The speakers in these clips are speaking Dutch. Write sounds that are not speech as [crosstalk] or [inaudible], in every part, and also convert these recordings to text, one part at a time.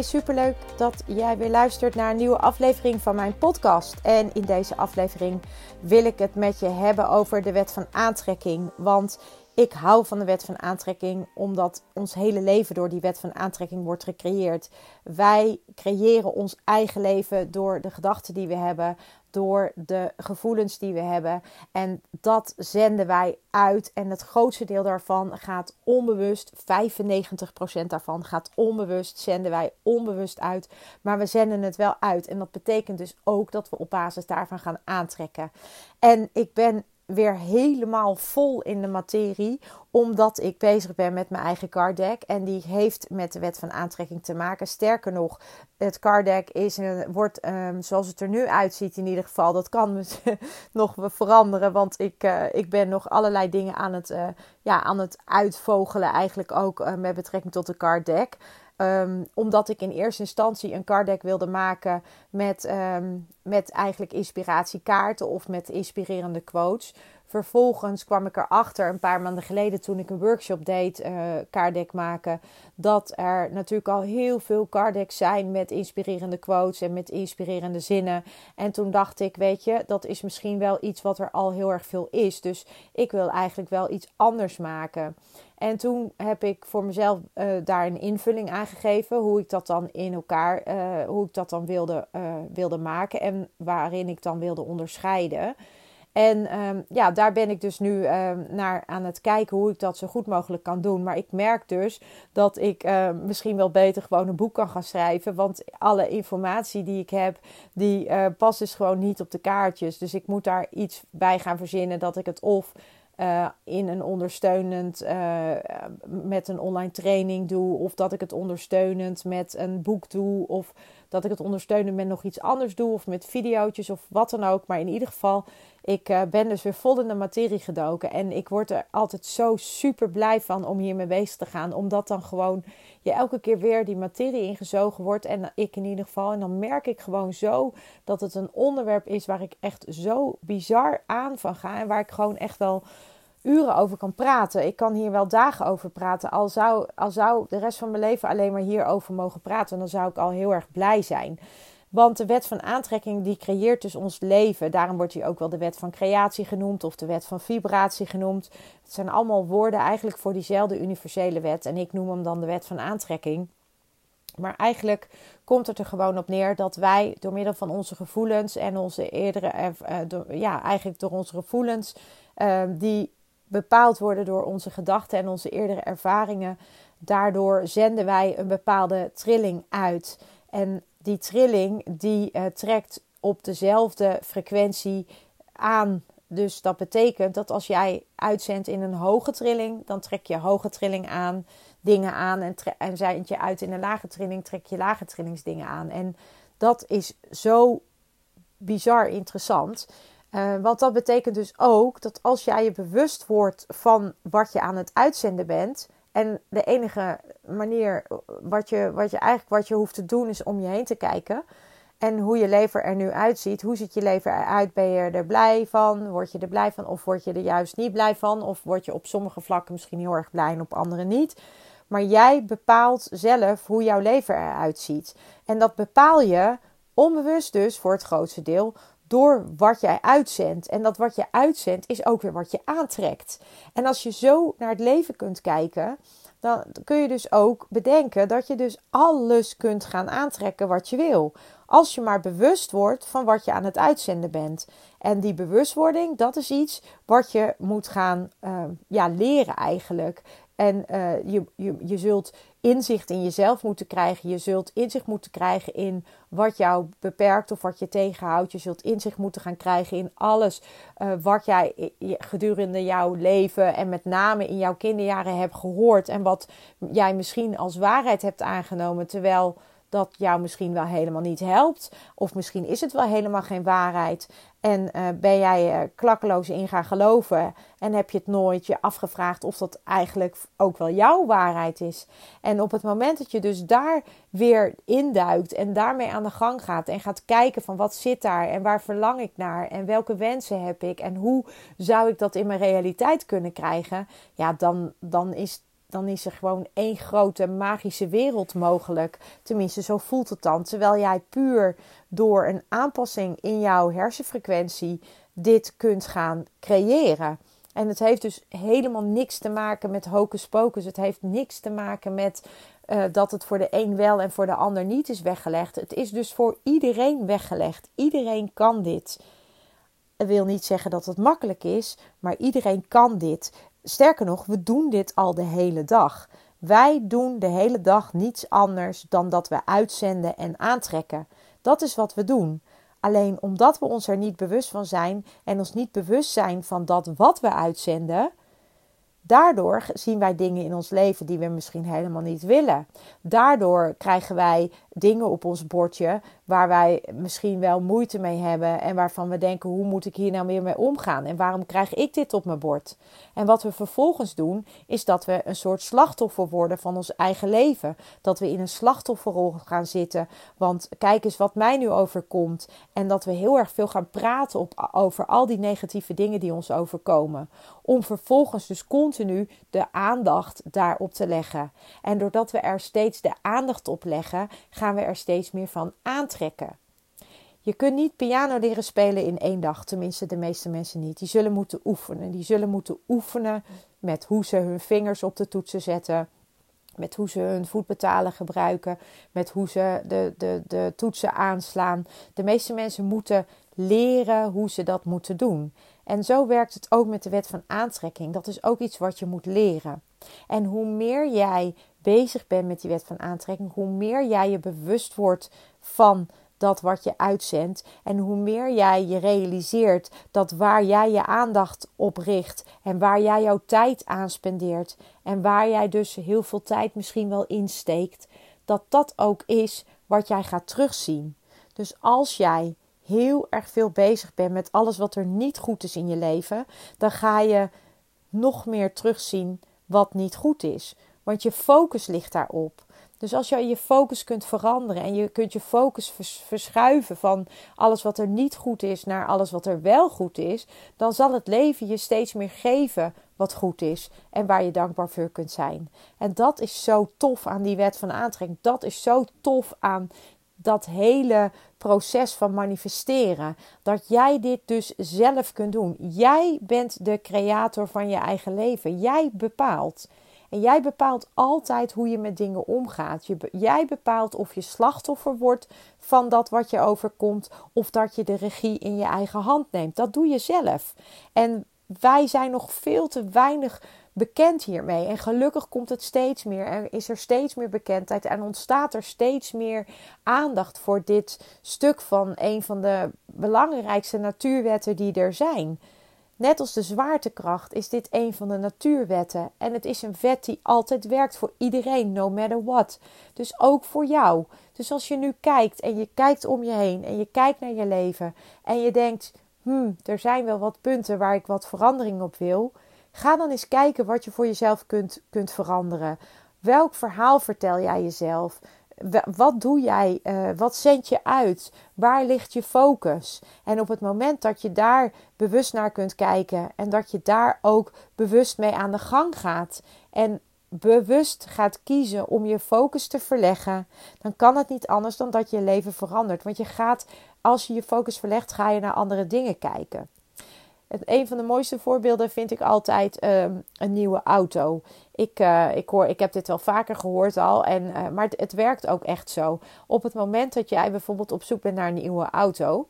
Superleuk dat jij weer luistert naar een nieuwe aflevering van mijn podcast. En in deze aflevering wil ik het met je hebben over de wet van aantrekking. Want ik hou van de wet van aantrekking omdat ons hele leven door die wet van aantrekking wordt gecreëerd. Wij creëren ons eigen leven door de gedachten die we hebben, door de gevoelens die we hebben. En dat zenden wij uit. En het grootste deel daarvan gaat onbewust, 95% daarvan gaat onbewust, zenden wij onbewust uit. Maar we zenden het wel uit. En dat betekent dus ook dat we op basis daarvan gaan aantrekken. En ik ben weer helemaal vol in de materie, omdat ik bezig ben met mijn eigen card deck. En die heeft met de wet van aantrekking te maken. Sterker nog, het card deck is, wordt um, zoals het er nu uitziet in ieder geval. Dat kan [laughs] nog veranderen, want ik, uh, ik ben nog allerlei dingen aan het, uh, ja, aan het uitvogelen eigenlijk ook uh, met betrekking tot de card deck. Um, omdat ik in eerste instantie een card deck wilde maken met, um, met eigenlijk inspiratiekaarten of met inspirerende quotes. Vervolgens kwam ik erachter een paar maanden geleden toen ik een workshop deed, uh, kaartdek maken, dat er natuurlijk al heel veel kaartdecks zijn met inspirerende quotes en met inspirerende zinnen. En toen dacht ik, weet je, dat is misschien wel iets wat er al heel erg veel is. Dus ik wil eigenlijk wel iets anders maken. En toen heb ik voor mezelf uh, daar een invulling aan gegeven. Hoe ik dat dan in elkaar, uh, hoe ik dat dan wilde, wilde maken. En waarin ik dan wilde onderscheiden. En um, ja, daar ben ik dus nu um, naar aan het kijken hoe ik dat zo goed mogelijk kan doen. Maar ik merk dus dat ik uh, misschien wel beter gewoon een boek kan gaan schrijven. Want alle informatie die ik heb, die uh, past dus gewoon niet op de kaartjes. Dus ik moet daar iets bij gaan verzinnen dat ik het of uh, in een ondersteunend uh, met een online training doe, of dat ik het ondersteunend met een boek doe, of dat ik het ondersteunend met nog iets anders doe, of met video's of wat dan ook. Maar in ieder geval, ik uh, ben dus weer vol in de materie gedoken en ik word er altijd zo super blij van om hiermee bezig te gaan, omdat dan gewoon je elke keer weer die materie ingezogen wordt en ik in ieder geval. En dan merk ik gewoon zo dat het een onderwerp is waar ik echt zo bizar aan van ga en waar ik gewoon echt wel uren over kan praten. Ik kan hier wel dagen over praten. Al zou, al zou de rest van mijn leven alleen maar hierover mogen praten, dan zou ik al heel erg blij zijn. Want de wet van aantrekking die creëert dus ons leven. Daarom wordt hij ook wel de wet van creatie genoemd of de wet van vibratie genoemd. Het zijn allemaal woorden eigenlijk voor diezelfde universele wet. En ik noem hem dan de wet van aantrekking. Maar eigenlijk komt het er gewoon op neer dat wij door middel van onze gevoelens en onze eerdere, uh, ja, eigenlijk door onze gevoelens, uh, die bepaald worden door onze gedachten en onze eerdere ervaringen. Daardoor zenden wij een bepaalde trilling uit. En die trilling die uh, trekt op dezelfde frequentie aan. Dus dat betekent dat als jij uitzendt in een hoge trilling, dan trek je hoge trilling aan, dingen aan. En, en je uit in een lage trilling, trek je lage trillingsdingen aan. En dat is zo bizar interessant. Uh, want dat betekent dus ook dat als jij je bewust wordt van wat je aan het uitzenden bent. En de enige manier wat je, wat je eigenlijk wat je hoeft te doen is om je heen te kijken. En hoe je leven er nu uitziet. Hoe ziet je leven eruit? Ben je er blij van? Word je er blij van? Of word je er juist niet blij van? Of word je op sommige vlakken misschien heel erg blij en op andere niet? Maar jij bepaalt zelf hoe jouw leven eruit ziet. En dat bepaal je onbewust dus voor het grootste deel door wat jij uitzendt. En dat wat je uitzendt is ook weer wat je aantrekt. En als je zo naar het leven kunt kijken, dan kun je dus ook bedenken dat je dus alles kunt gaan aantrekken wat je wil. Als je maar bewust wordt van wat je aan het uitzenden bent. En die bewustwording, dat is iets wat je moet gaan uh, ja, leren eigenlijk. En uh, je, je, je zult inzicht in jezelf moeten krijgen. Je zult inzicht moeten krijgen in wat jou beperkt of wat je tegenhoudt. Je zult inzicht moeten gaan krijgen in alles uh, wat jij gedurende jouw leven en met name in jouw kinderjaren hebt gehoord. En wat jij misschien als waarheid hebt aangenomen. Terwijl dat jou misschien wel helemaal niet helpt. Of misschien is het wel helemaal geen waarheid. En uh, ben jij er klakkeloos in gaan geloven en heb je het nooit je afgevraagd of dat eigenlijk ook wel jouw waarheid is. En op het moment dat je dus daar weer induikt en daarmee aan de gang gaat en gaat kijken van wat zit daar en waar verlang ik naar en welke wensen heb ik en hoe zou ik dat in mijn realiteit kunnen krijgen, ja, dan, dan is dan is er gewoon één grote magische wereld mogelijk. Tenminste, zo voelt het dan. Terwijl jij puur door een aanpassing in jouw hersenfrequentie dit kunt gaan creëren. En het heeft dus helemaal niks te maken met hocus pocus. Het heeft niks te maken met uh, dat het voor de een wel en voor de ander niet is weggelegd. Het is dus voor iedereen weggelegd. Iedereen kan dit. Dat wil niet zeggen dat het makkelijk is, maar iedereen kan dit. Sterker nog, we doen dit al de hele dag. Wij doen de hele dag niets anders dan dat we uitzenden en aantrekken. Dat is wat we doen. Alleen omdat we ons er niet bewust van zijn en ons niet bewust zijn van dat wat we uitzenden, Daardoor zien wij dingen in ons leven die we misschien helemaal niet willen. Daardoor krijgen wij dingen op ons bordje waar wij misschien wel moeite mee hebben en waarvan we denken: hoe moet ik hier nou weer mee omgaan en waarom krijg ik dit op mijn bord? En wat we vervolgens doen, is dat we een soort slachtoffer worden van ons eigen leven. Dat we in een slachtofferrol gaan zitten. Want kijk eens wat mij nu overkomt. En dat we heel erg veel gaan praten op, over al die negatieve dingen die ons overkomen. Om vervolgens dus continu de aandacht daarop te leggen. En doordat we er steeds de aandacht op leggen, gaan we er steeds meer van aantrekken. Je kunt niet piano leren spelen in één dag, tenminste de meeste mensen niet. Die zullen moeten oefenen. Die zullen moeten oefenen met hoe ze hun vingers op de toetsen zetten, met hoe ze hun voetbetalen gebruiken, met hoe ze de, de, de toetsen aanslaan. De meeste mensen moeten leren hoe ze dat moeten doen. En zo werkt het ook met de wet van aantrekking. Dat is ook iets wat je moet leren. En hoe meer jij bezig bent met die wet van aantrekking, hoe meer jij je bewust wordt van dat wat je uitzendt. En hoe meer jij je realiseert dat waar jij je aandacht op richt en waar jij jouw tijd aan spendeert en waar jij dus heel veel tijd misschien wel insteekt, dat dat ook is wat jij gaat terugzien. Dus als jij heel erg veel bezig bent met alles wat er niet goed is in je leven, dan ga je nog meer terugzien wat niet goed is. Want je focus ligt daarop. Dus als je je focus kunt veranderen en je kunt je focus verschuiven van alles wat er niet goed is naar alles wat er wel goed is, dan zal het leven je steeds meer geven wat goed is en waar je dankbaar voor kunt zijn. En dat is zo tof aan die wet van aantrekking. Dat is zo tof aan dat hele proces van manifesteren. Dat jij dit dus zelf kunt doen. Jij bent de creator van je eigen leven. Jij bepaalt. En jij bepaalt altijd hoe je met dingen omgaat. Jij bepaalt of je slachtoffer wordt van dat wat je overkomt, of dat je de regie in je eigen hand neemt. Dat doe je zelf. En wij zijn nog veel te weinig bekend hiermee. En gelukkig komt het steeds meer. Er is er steeds meer bekendheid en ontstaat er steeds meer aandacht voor dit stuk van een van de belangrijkste natuurwetten die er zijn. Net als de zwaartekracht is dit een van de natuurwetten. En het is een wet die altijd werkt voor iedereen, no matter what. Dus ook voor jou. Dus als je nu kijkt en je kijkt om je heen en je kijkt naar je leven en je denkt: hmm, er zijn wel wat punten waar ik wat verandering op wil. Ga dan eens kijken wat je voor jezelf kunt, kunt veranderen. Welk verhaal vertel jij jezelf? wat doe jij? Uh, wat zend je uit? Waar ligt je focus? En op het moment dat je daar bewust naar kunt kijken en dat je daar ook bewust mee aan de gang gaat en bewust gaat kiezen om je focus te verleggen, dan kan het niet anders dan dat je leven verandert. Want je gaat, als je je focus verlegt, ga je naar andere dingen kijken. Een van de mooiste voorbeelden vind ik altijd ehm, een nieuwe auto. Ik, uh, ik, hoor, ik heb dit wel vaker gehoord al, en, uh, maar het, het, werkt ook echt zo. Op het moment dat jij bijvoorbeeld op zoek bent naar een nieuwe auto,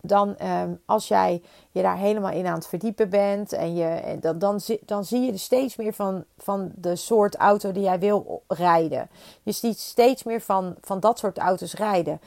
dan ehm, als jij je daar helemaal in aan het verdiepen bent en je, dan, dan, dan zie je er steeds meer van, van de soort auto die jij wil rijden. Je ziet steeds meer van, van dat soort auto's rijden.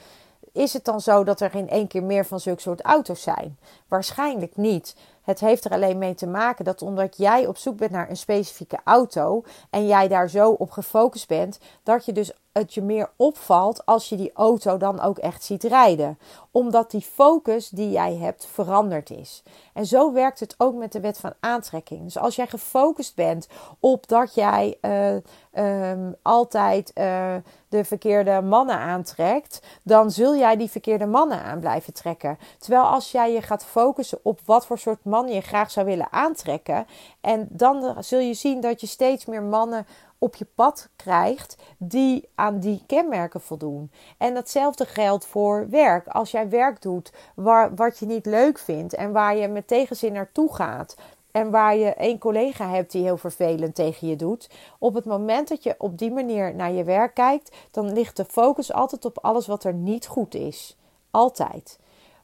Is het dan zo dat er in één keer meer van zulke soort auto's zijn? Waarschijnlijk niet. Het heeft er alleen mee te maken dat omdat jij op zoek bent naar een specifieke auto en jij daar zo op gefocust bent, dat je dus het je meer opvalt als je die auto dan ook echt ziet rijden. Omdat die focus die jij hebt veranderd is. En zo werkt het ook met de wet van aantrekking. Dus als jij gefocust bent op dat jij uh, um, altijd uh, de verkeerde mannen aantrekt, dan zul jij die verkeerde mannen aan blijven trekken. Terwijl als jij je gaat focussen op wat voor soort man je graag zou willen aantrekken, en dan zul je zien dat je steeds meer mannen op je pad krijgt die aan die kenmerken voldoen. En datzelfde geldt voor werk. Als jij werk doet waar, wat je niet leuk vindt en waar je met tegenzin naartoe gaat. En waar je één collega hebt die heel vervelend tegen je doet. Op het moment dat je op die manier naar je werk kijkt, dan ligt de focus altijd op alles wat er niet goed is. Altijd.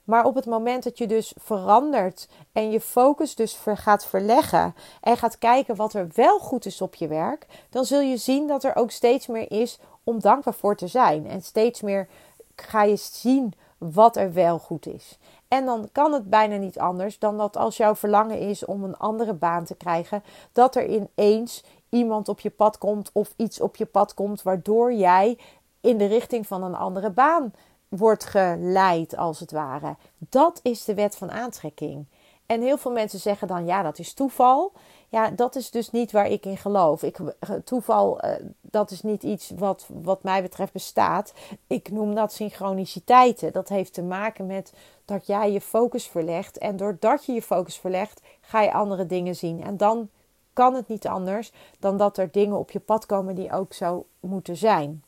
Maar op het moment dat je dus verandert en je focus dus gaat verleggen en gaat kijken wat er wel goed is op je werk, dan zul je zien dat er ook steeds meer is om dankbaar voor te zijn. En steeds meer ga je zien wat er wel goed is. En dan kan het bijna niet anders dan dat als jouw verlangen is om een andere baan te krijgen, dat er ineens iemand op je pad komt of iets op je pad komt waardoor jij in de richting van een andere baan wordt geleid, als het ware. Dat is de wet van aantrekking. En heel veel mensen zeggen dan, ja, dat is toeval. Ja, dat is dus niet waar ik in geloof. Ik, toeval, uh, dat is niet iets wat, wat mij betreft bestaat. Ik noem dat synchroniciteiten. Dat heeft te maken met dat jij je focus verlegt. En doordat je je focus verlegt, ga je andere dingen zien. En dan kan het niet anders dan dat er dingen op je pad komen die ook zo moeten zijn.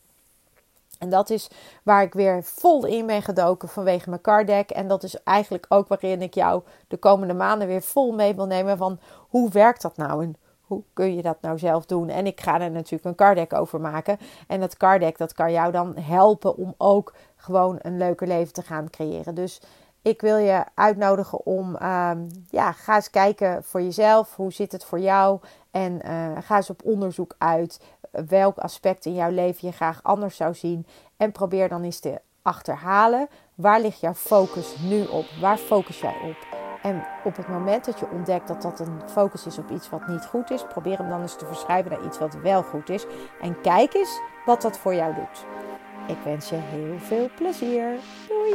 En dat is waar ik weer vol in ben gedoken vanwege mijn card deck. En dat is eigenlijk ook waarin ik jou de komende maanden weer vol mee wil nemen van hoe werkt dat nou en hoe kun je dat nou zelf doen. En ik ga er natuurlijk een card over maken. En dat card deck dat kan jou dan helpen om ook gewoon een leuker leven te gaan creëren. Dus ik wil je uitnodigen om, um, ja, ga eens kijken voor jezelf. Hoe zit het voor jou? En uh, ga eens op onderzoek uit welk aspect in jouw leven je graag anders zou zien. En probeer dan eens te achterhalen. Waar ligt jouw focus nu op? Waar focus jij op? En op het moment dat je ontdekt dat dat een focus is op iets wat niet goed is, probeer hem dan eens te verschuiven naar iets wat wel goed is. En kijk eens wat dat voor jou doet. Ik wens je heel veel plezier. Doei!